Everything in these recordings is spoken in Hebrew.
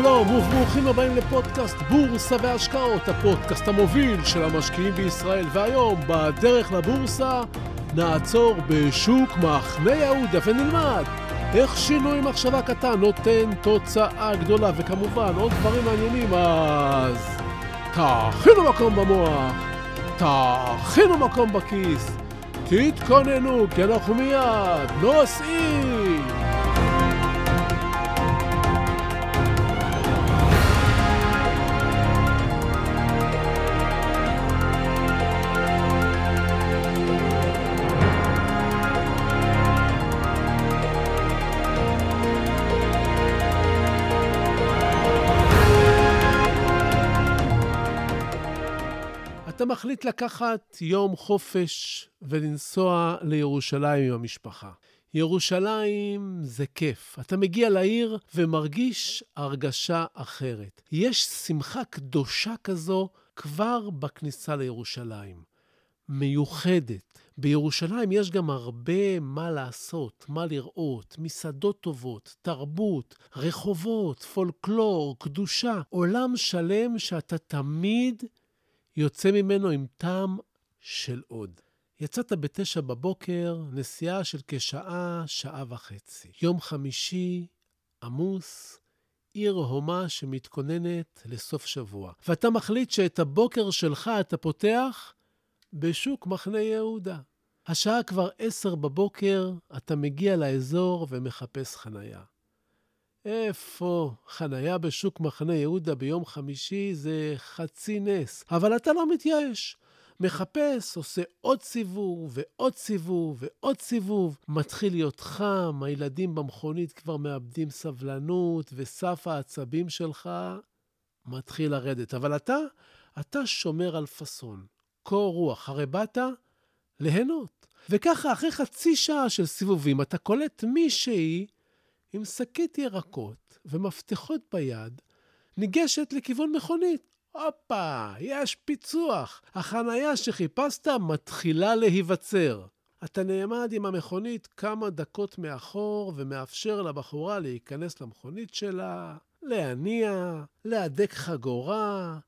שלום וברוכים הבאים לפודקאסט בורסה והשקעות, הפודקאסט המוביל של המשקיעים בישראל. והיום, בדרך לבורסה, נעצור בשוק מחנה יהודה ונלמד איך שינוי מחשבה קטן נותן תוצאה גדולה, וכמובן עוד דברים מעניינים, אז תכינו מקום במוח, תכינו מקום בכיס, תתכוננו, כי אנחנו מיד נוסעים! אתה מחליט לקחת יום חופש ולנסוע לירושלים עם המשפחה. ירושלים זה כיף. אתה מגיע לעיר ומרגיש הרגשה אחרת. יש שמחה קדושה כזו כבר בכניסה לירושלים. מיוחדת. בירושלים יש גם הרבה מה לעשות, מה לראות, מסעדות טובות, תרבות, רחובות, פולקלור, קדושה, עולם שלם שאתה תמיד יוצא ממנו עם טעם של עוד. יצאת בתשע בבוקר, נסיעה של כשעה, שעה וחצי. יום חמישי, עמוס, עיר הומה שמתכוננת לסוף שבוע. ואתה מחליט שאת הבוקר שלך אתה פותח בשוק מחנה יהודה. השעה כבר עשר בבוקר, אתה מגיע לאזור ומחפש חנייה. איפה? חניה בשוק מחנה יהודה ביום חמישי זה חצי נס. אבל אתה לא מתייאש. מחפש, עושה עוד סיבוב ועוד סיבוב ועוד סיבוב. מתחיל להיות חם, הילדים במכונית כבר מאבדים סבלנות, וסף העצבים שלך מתחיל לרדת. אבל אתה, אתה שומר על פאסון. קור רוח. הרי באת ליהנות. וככה, אחרי חצי שעה של סיבובים, אתה קולט מישהי עם שקית ירקות ומפתחות ביד, ניגשת לכיוון מכונית. הופה, יש פיצוח. החנייה שחיפשת מתחילה להיווצר. אתה נעמד עם המכונית כמה דקות מאחור ומאפשר לבחורה להיכנס למכונית שלה, להניע, להדק חגורה.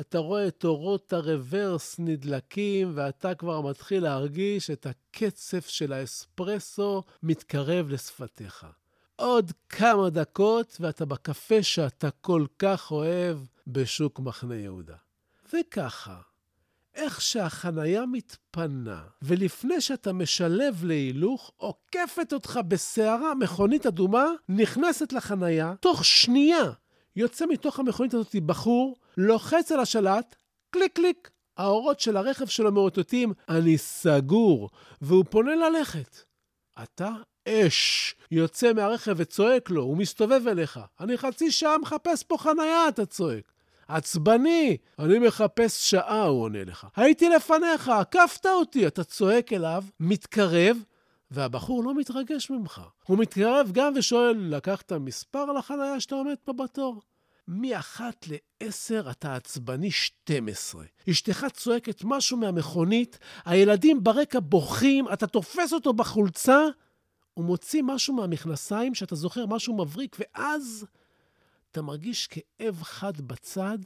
אתה רואה את אורות הרוורס נדלקים ואתה כבר מתחיל להרגיש את הקצף של האספרסו מתקרב לשפתיך. עוד כמה דקות ואתה בקפה שאתה כל כך אוהב בשוק מחנה יהודה. וככה, איך שהחנייה מתפנה, ולפני שאתה משלב להילוך, עוקפת אותך בסערה מכונית אדומה, נכנסת לחנייה, תוך שנייה יוצא מתוך המכונית הזאת בחור, לוחץ על השלט, קליק קליק. האורות של הרכב שלו מאותתים, אני סגור, והוא פונה ללכת. אתה אש, יוצא מהרכב וצועק לו, הוא מסתובב אליך. אני חצי שעה מחפש פה חנייה, אתה צועק. עצבני, אני מחפש שעה, הוא עונה לך. הייתי לפניך, עקפת אותי. אתה צועק אליו, מתקרב, והבחור לא מתרגש ממך. הוא מתקרב גם ושואל, לקחת מספר לחנייה שאתה עומד פה בתור? מאחת לעשר אתה עצבני 12. אשתך צועקת משהו מהמכונית, הילדים ברקע בוכים, אתה תופס אותו בחולצה, הוא מוציא משהו מהמכנסיים, שאתה זוכר, משהו מבריק, ואז אתה מרגיש כאב חד בצד,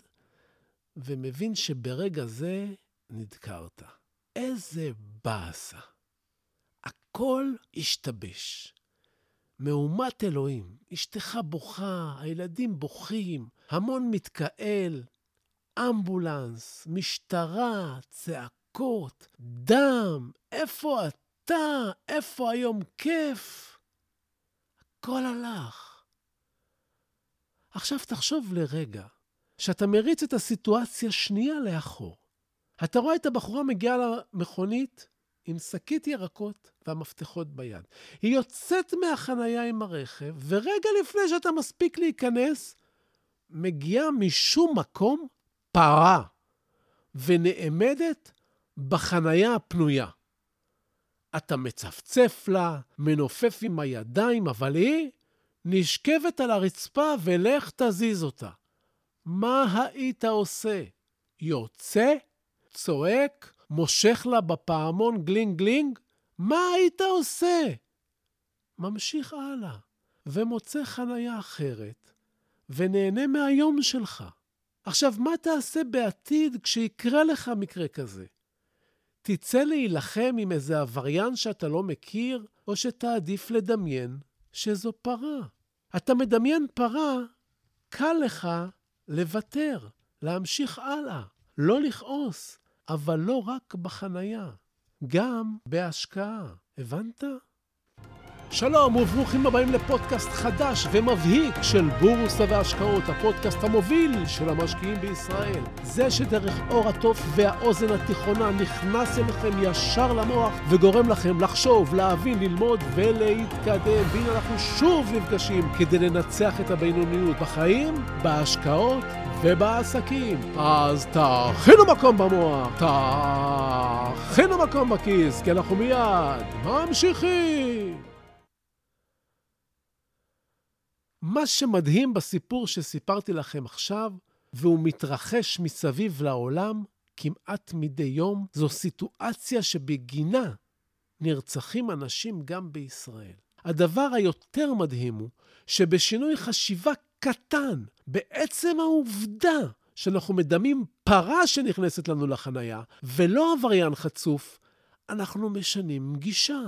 ומבין שברגע זה נדקרת. איזה באסה. הכל השתבש. מהומת אלוהים, אשתך בוכה, הילדים בוכים, המון מתקהל, אמבולנס, משטרה, צעקות, דם, איפה אתה? אתה, איפה היום כיף? הכל הלך. עכשיו תחשוב לרגע, שאתה מריץ את הסיטואציה שנייה לאחור. אתה רואה את הבחורה מגיעה למכונית עם שקית ירקות והמפתחות ביד. היא יוצאת מהחנייה עם הרכב, ורגע לפני שאתה מספיק להיכנס, מגיעה משום מקום פרה, ונעמדת בחנייה הפנויה. אתה מצפצף לה, מנופף עם הידיים, אבל היא נשכבת על הרצפה ולך תזיז אותה. מה היית עושה? יוצא, צועק, מושך לה בפעמון גלינג גלינג? מה היית עושה? ממשיך הלאה, ומוצא חניה אחרת, ונהנה מהיום שלך. עכשיו, מה תעשה בעתיד כשיקרה לך מקרה כזה? תצא להילחם עם איזה עבריין שאתה לא מכיר, או שתעדיף לדמיין שזו פרה. אתה מדמיין פרה, קל לך לוותר, להמשיך הלאה, לא לכעוס, אבל לא רק בחנייה, גם בהשקעה. הבנת? שלום וברוכים הבאים לפודקאסט חדש ומבהיק של בורסה והשקעות, הפודקאסט המוביל של המשקיעים בישראל. זה שדרך אור התוף והאוזן התיכונה נכנס אליכם ישר למוח וגורם לכם לחשוב, להבין, ללמוד ולהתקדם. והנה אנחנו שוב נפגשים כדי לנצח את הבינוניות בחיים, בהשקעות ובעסקים. אז תכינו מקום במוח, תכינו מקום בכיס, כי אנחנו מיד ממשיכים. מה שמדהים בסיפור שסיפרתי לכם עכשיו, והוא מתרחש מסביב לעולם כמעט מדי יום, זו סיטואציה שבגינה נרצחים אנשים גם בישראל. הדבר היותר מדהים הוא שבשינוי חשיבה קטן, בעצם העובדה שאנחנו מדמים פרה שנכנסת לנו לחנייה, ולא עבריין חצוף, אנחנו משנים גישה.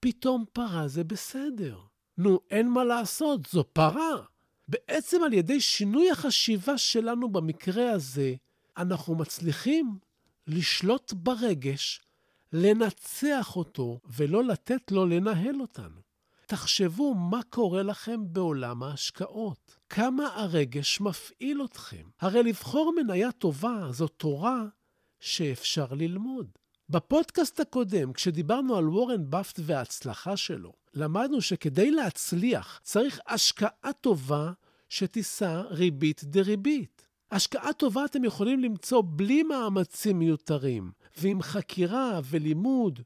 פתאום פרה זה בסדר. נו, אין מה לעשות, זו פרה. בעצם על ידי שינוי החשיבה שלנו במקרה הזה, אנחנו מצליחים לשלוט ברגש, לנצח אותו, ולא לתת לו לנהל אותנו. תחשבו מה קורה לכם בעולם ההשקעות. כמה הרגש מפעיל אתכם. הרי לבחור מניה טובה זו תורה שאפשר ללמוד. בפודקאסט הקודם, כשדיברנו על וורן באפט וההצלחה שלו, למדנו שכדי להצליח צריך השקעה טובה שתישא ריבית דריבית. השקעה טובה אתם יכולים למצוא בלי מאמצים מיותרים, ועם חקירה ולימוד.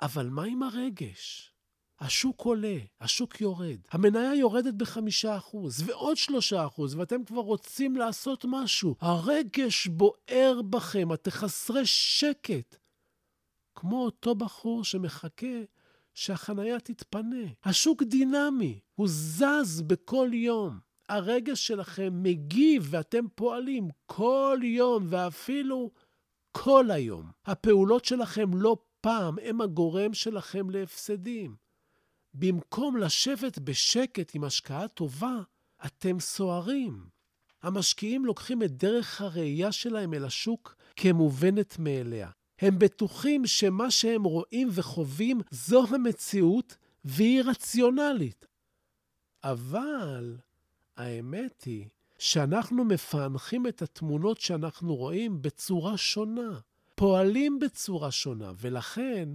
אבל מה עם הרגש? השוק עולה, השוק יורד, המניה יורדת בחמישה אחוז, ועוד שלושה אחוז, ואתם כבר רוצים לעשות משהו. הרגש בוער בכם, אתם חסרי שקט. כמו אותו בחור שמחכה שהחנייה תתפנה. השוק דינמי, הוא זז בכל יום. הרגש שלכם מגיב ואתם פועלים כל יום ואפילו כל היום. הפעולות שלכם לא פעם הם הגורם שלכם להפסדים. במקום לשבת בשקט עם השקעה טובה, אתם סוערים. המשקיעים לוקחים את דרך הראייה שלהם אל השוק כמובנת מאליה. הם בטוחים שמה שהם רואים וחווים זו המציאות והיא רציונלית. אבל האמת היא שאנחנו מפענחים את התמונות שאנחנו רואים בצורה שונה, פועלים בצורה שונה, ולכן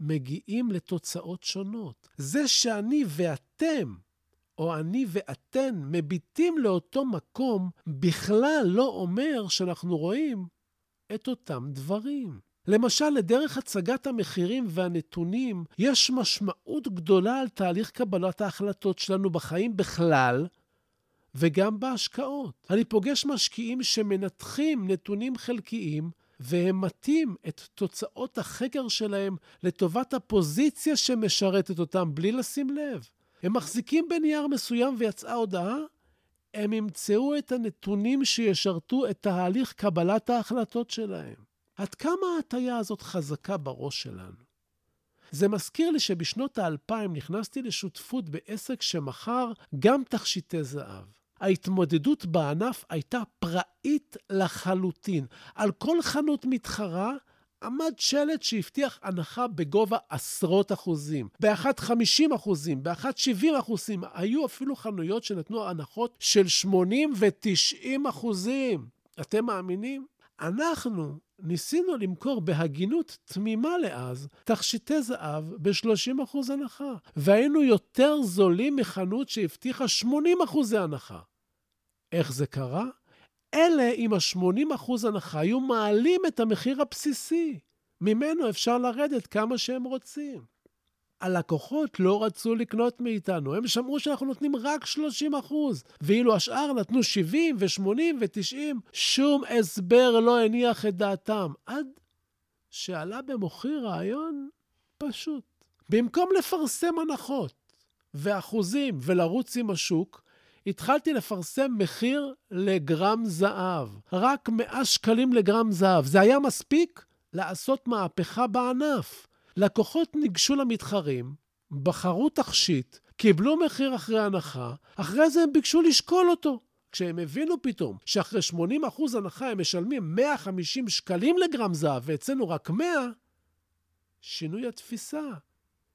מגיעים לתוצאות שונות. זה שאני ואתם, או אני ואתן, מביטים לאותו מקום, בכלל לא אומר שאנחנו רואים את אותם דברים. למשל, לדרך הצגת המחירים והנתונים, יש משמעות גדולה על תהליך קבלת ההחלטות שלנו בחיים בכלל, וגם בהשקעות. אני פוגש משקיעים שמנתחים נתונים חלקיים, והם מטים את תוצאות החקר שלהם לטובת הפוזיציה שמשרתת אותם בלי לשים לב. הם מחזיקים בנייר מסוים ויצאה הודעה, הם ימצאו את הנתונים שישרתו את תהליך קבלת ההחלטות שלהם. עד כמה ההטייה הזאת חזקה בראש שלנו? זה מזכיר לי שבשנות האלפיים נכנסתי לשותפות בעסק שמכר גם תכשיטי זהב. ההתמודדות בענף הייתה פראית לחלוטין. על כל חנות מתחרה עמד שלט שהבטיח הנחה בגובה עשרות אחוזים. באחת 50 אחוזים, באחת 70 אחוזים. היו אפילו חנויות שנתנו הנחות של 80 ו-90 אחוזים. אתם מאמינים? אנחנו ניסינו למכור בהגינות תמימה לאז תכשיטי זהב ב-30% הנחה, והיינו יותר זולים מחנות שהבטיחה 80% הנחה. איך זה קרה? אלה עם ה-80% הנחה היו מעלים את המחיר הבסיסי. ממנו אפשר לרדת כמה שהם רוצים. הלקוחות לא רצו לקנות מאיתנו, הם שמעו שאנחנו נותנים רק 30 אחוז, ואילו השאר נתנו 70 ו-80 ו-90, שום הסבר לא הניח את דעתם, עד שעלה במוחי רעיון פשוט. במקום לפרסם הנחות ואחוזים ולרוץ עם השוק, התחלתי לפרסם מחיר לגרם זהב. רק 100 שקלים לגרם זהב. זה היה מספיק לעשות מהפכה בענף. לקוחות ניגשו למתחרים, בחרו תכשיט, קיבלו מחיר אחרי הנחה, אחרי זה הם ביקשו לשקול אותו. כשהם הבינו פתאום שאחרי 80% הנחה הם משלמים 150 שקלים לגרם זהב, ואצלנו רק 100, שינוי התפיסה,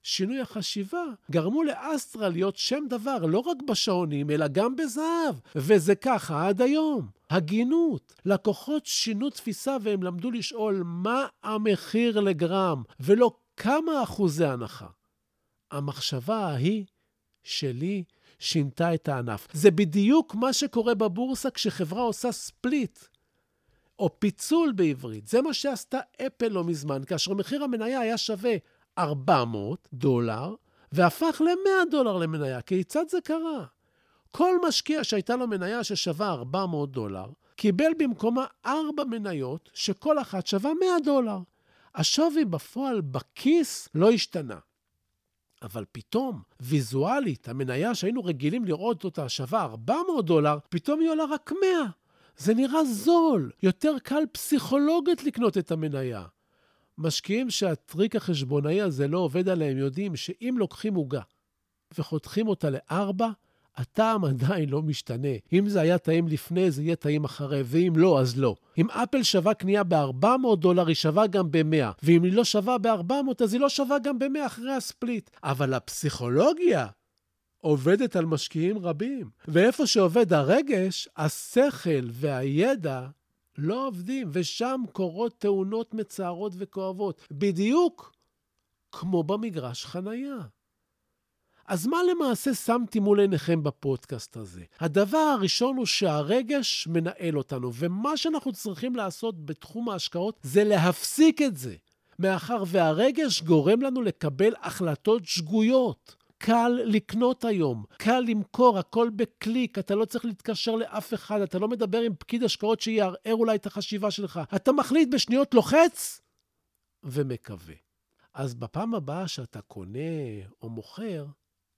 שינוי החשיבה, גרמו לאסטרה להיות שם דבר לא רק בשעונים, אלא גם בזהב. וזה ככה עד היום. הגינות. לקוחות שינו תפיסה והם למדו לשאול מה המחיר לגרם, ולא כמה אחוזי הנחה. המחשבה ההיא שלי שינתה את הענף. זה בדיוק מה שקורה בבורסה כשחברה עושה ספליט, או פיצול בעברית. זה מה שעשתה אפל לא מזמן, כאשר מחיר המניה היה שווה 400 דולר, והפך ל-100 דולר למניה. כיצד זה קרה? כל משקיע שהייתה לו מניה ששווה 400 דולר, קיבל במקומה 4 מניות שכל אחת שווה 100 דולר. השווי בפועל בכיס לא השתנה. אבל פתאום, ויזואלית, המניה שהיינו רגילים לראות אותה שווה 400 דולר, פתאום היא עולה רק 100. זה נראה זול, יותר קל פסיכולוגית לקנות את המניה. משקיעים שהטריק החשבונאי הזה לא עובד עליהם יודעים שאם לוקחים עוגה וחותכים אותה לארבע, הטעם עדיין לא משתנה. אם זה היה טעים לפני, זה יהיה טעים אחרי, ואם לא, אז לא. אם אפל שווה קנייה ב-400 דולר, היא שווה גם ב-100, ואם היא לא שווה ב-400, אז היא לא שווה גם ב-100 אחרי הספליט. אבל הפסיכולוגיה עובדת על משקיעים רבים. ואיפה שעובד הרגש, השכל והידע לא עובדים, ושם קורות תאונות מצערות וכואבות. בדיוק כמו במגרש חנייה. אז מה למעשה שמתי מול עיניכם בפודקאסט הזה? הדבר הראשון הוא שהרגש מנהל אותנו, ומה שאנחנו צריכים לעשות בתחום ההשקעות זה להפסיק את זה, מאחר והרגש גורם לנו לקבל החלטות שגויות. קל לקנות היום, קל למכור, הכל בקליק, אתה לא צריך להתקשר לאף אחד, אתה לא מדבר עם פקיד השקעות שיערער אולי את החשיבה שלך. אתה מחליט בשניות, לוחץ ומקווה. אז בפעם הבאה שאתה קונה או מוכר,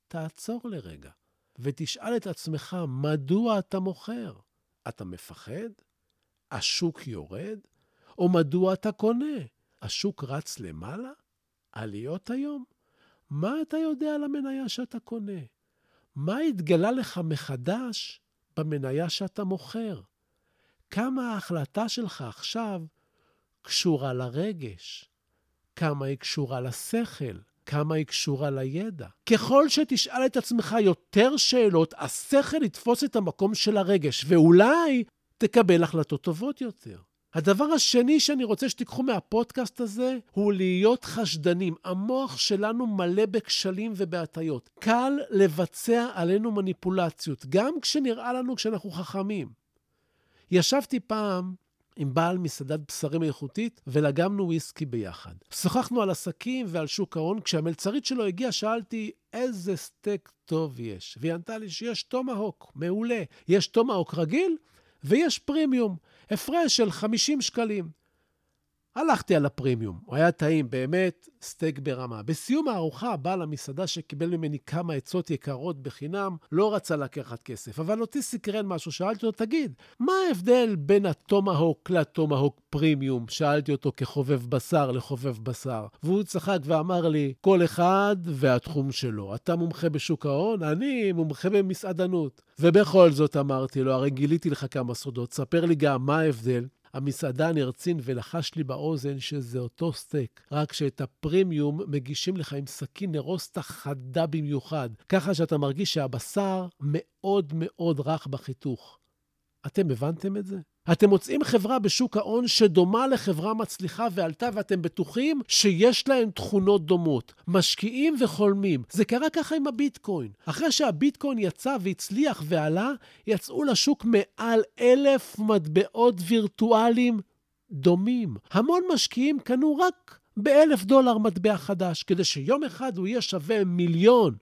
תעצור לרגע ותשאל את עצמך, מדוע אתה מוכר? אתה מפחד? השוק יורד? או מדוע אתה קונה? השוק רץ למעלה? עליות היום? מה אתה יודע על המניה שאתה קונה? מה התגלה לך מחדש במניה שאתה מוכר? כמה ההחלטה שלך עכשיו קשורה לרגש? כמה היא קשורה לשכל? כמה היא קשורה לידע. ככל שתשאל את עצמך יותר שאלות, השכל יתפוס את המקום של הרגש, ואולי תקבל החלטות טובות יותר. הדבר השני שאני רוצה שתיקחו מהפודקאסט הזה, הוא להיות חשדנים. המוח שלנו מלא בכשלים ובהטיות. קל לבצע עלינו מניפולציות, גם כשנראה לנו כשאנחנו חכמים. ישבתי פעם עם בעל מסעדת בשרים איכותית, ולגמנו וויסקי ביחד. שוחחנו על עסקים ועל שוק ההון. כשהמלצרית שלו הגיעה, שאלתי, איזה סטייק טוב יש? והיא ענתה לי שיש טומהוק, מעולה. יש טומהוק רגיל ויש פרימיום, הפרש של 50 שקלים. הלכתי על הפרימיום, הוא היה טעים, באמת סטייק ברמה. בסיום הארוחה, בעל המסעדה שקיבל ממני כמה עצות יקרות בחינם, לא רצה לקחת כסף, אבל אותי סקרן משהו, שאלתי אותו, תגיד, מה ההבדל בין הטומהוק לטומהוק פרימיום? שאלתי אותו כחובב בשר לחובב בשר. והוא צחק ואמר לי, כל אחד והתחום שלו. אתה מומחה בשוק ההון, אני מומחה במסעדנות. ובכל זאת אמרתי לו, הרי גיליתי לך כמה סודות, ספר לי גם מה ההבדל המסעדן הרצין ולחש לי באוזן שזה אותו סטייק, רק שאת הפרימיום מגישים לך עם סכין נרוסטה חדה במיוחד, ככה שאתה מרגיש שהבשר מאוד מאוד רך בחיתוך. אתם הבנתם את זה? אתם מוצאים חברה בשוק ההון שדומה לחברה מצליחה ועלתה, ואתם בטוחים שיש להם תכונות דומות. משקיעים וחולמים. זה קרה ככה עם הביטקוין. אחרי שהביטקוין יצא והצליח ועלה, יצאו לשוק מעל אלף מטבעות וירטואליים דומים. המון משקיעים קנו רק באלף דולר מטבע חדש, כדי שיום אחד הוא יהיה שווה מיליון.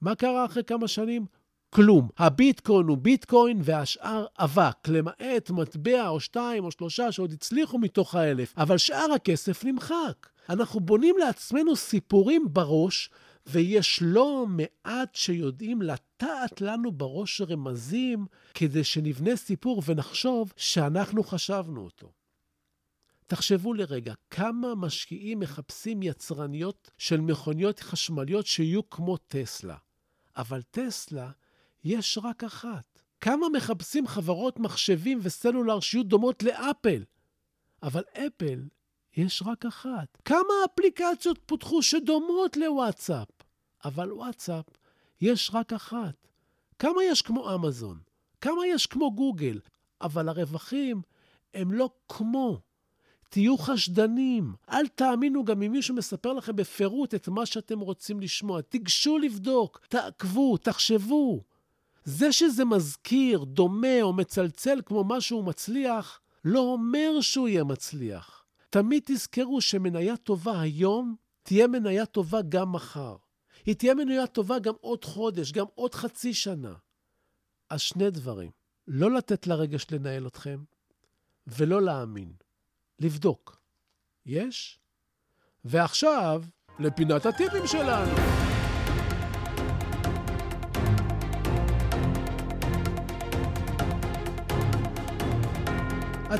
מה קרה אחרי כמה שנים? כלום. הביטקוין הוא ביטקוין והשאר אבק, למעט מטבע או שתיים או שלושה שעוד הצליחו מתוך האלף, אבל שאר הכסף נמחק. אנחנו בונים לעצמנו סיפורים בראש, ויש לא מעט שיודעים לטעת לנו בראש רמזים כדי שנבנה סיפור ונחשוב שאנחנו חשבנו אותו. תחשבו לרגע, כמה משקיעים מחפשים יצרניות של מכוניות חשמליות שיהיו כמו טסלה. אבל טסלה, יש רק אחת. כמה מחפשים חברות מחשבים וסלולר שיהיו דומות לאפל. אבל אפל, יש רק אחת. כמה אפליקציות פותחו שדומות לוואטסאפ? אבל וואטסאפ, יש רק אחת. כמה יש כמו אמזון? כמה יש כמו גוגל? אבל הרווחים הם לא כמו. תהיו חשדנים. אל תאמינו גם אם מישהו מספר לכם בפירוט את מה שאתם רוצים לשמוע. תיגשו לבדוק, תעקבו, תחשבו. זה שזה מזכיר, דומה או מצלצל כמו משהו מצליח, לא אומר שהוא יהיה מצליח. תמיד תזכרו שמניה טובה היום תהיה מניה טובה גם מחר. היא תהיה מניה טובה גם עוד חודש, גם עוד חצי שנה. אז שני דברים, לא לתת לרגש לנהל אתכם, ולא להאמין. לבדוק. יש? ועכשיו, לפינת הטיפים שלנו.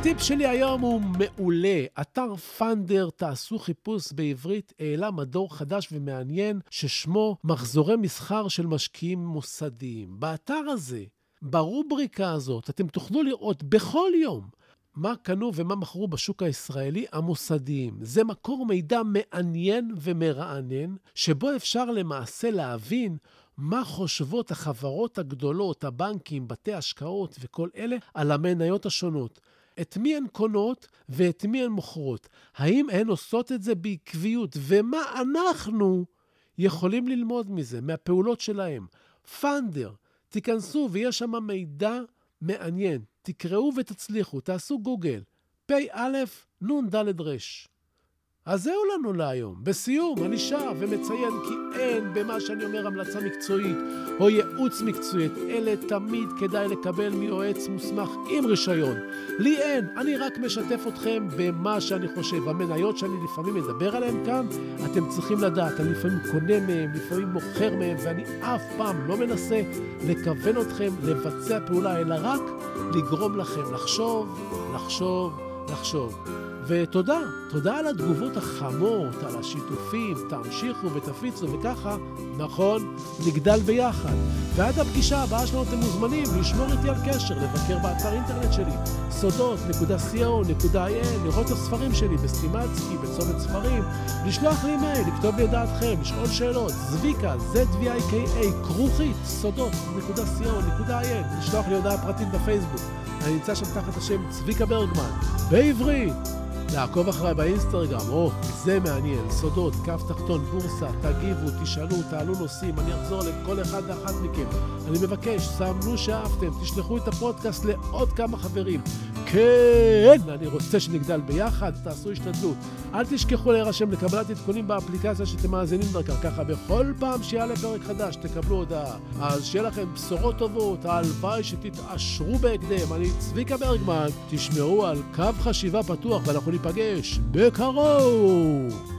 הטיפ שלי היום הוא מעולה. אתר פאנדר, תעשו חיפוש בעברית, העלה מדור חדש ומעניין ששמו מחזורי מסחר של משקיעים מוסדיים. באתר הזה, ברובריקה הזאת, אתם תוכלו לראות בכל יום מה קנו ומה מכרו בשוק הישראלי המוסדיים. זה מקור מידע מעניין ומרענן, שבו אפשר למעשה להבין מה חושבות החברות הגדולות, הבנקים, בתי השקעות וכל אלה, על המניות השונות. את מי הן קונות ואת מי הן מוכרות. האם הן עושות את זה בעקביות, ומה אנחנו יכולים ללמוד מזה, מהפעולות שלהם. פאנדר, תיכנסו ויש שם מידע מעניין. תקראו ותצליחו, תעשו גוגל, פ"א נ"ד ר'. אז זהו לנו להיום. בסיום, אני שב ומציין כי אין במה שאני אומר המלצה מקצועית או ייעוץ מקצועי. את אלה תמיד כדאי לקבל מיועץ מוסמך עם רישיון. לי אין, אני רק משתף אתכם במה שאני חושב. המניות שאני לפעמים מדבר עליהן כאן, אתם צריכים לדעת, אני לפעמים קונה מהן, לפעמים מוכר מהן, ואני אף פעם לא מנסה לכוון אתכם לבצע פעולה, אלא רק לגרום לכם לחשוב, לחשוב, לחשוב. ותודה, תודה על התגובות החמות, על השיתופים, תמשיכו ותפיצו, וככה, נכון, נגדל ביחד. ועד הפגישה הבאה שלנו אתם מוזמנים לשמור איתי על קשר, לבקר באתר אינטרנט שלי, סודות.co.il, לראות את הספרים שלי בסטימצקי, בצומת ספרים, לשלוח לי מייל, לכתוב לי את דעתכם, לשאול שאלות, זביקה, Z-V-I-K-A, כרוכית, סודות.co.il, לשלוח לי הודעה פרטית בפייסבוק. אני נמצא שם תחת השם צביקה ברגמן, בעברית. לעקוב אחריי באינסטגרם, או, זה מעניין, סודות, כף תחתון, בורסה, תגיבו, תשאלו, תעלו נושאים, אני אחזור לכל אחד ואחת מכם. אני מבקש, סמנו שאהבתם, תשלחו את הפודקאסט לעוד כמה חברים. כן, אני רוצה שנגדל ביחד, תעשו השתדלות. אל תשכחו להירשם לקבלת עדכונים באפליקציה שאתם מאזינים דרכה, ככה בכל פעם שיעלה פרק חדש תקבלו הודעה. אז שיהיה לכם בשורות טובות, הלוואי שתתעשרו בהקדם. אני צביקה ברגמן, תשמעו על קו חשיבה פתוח ואנחנו ניפגש בקרוב.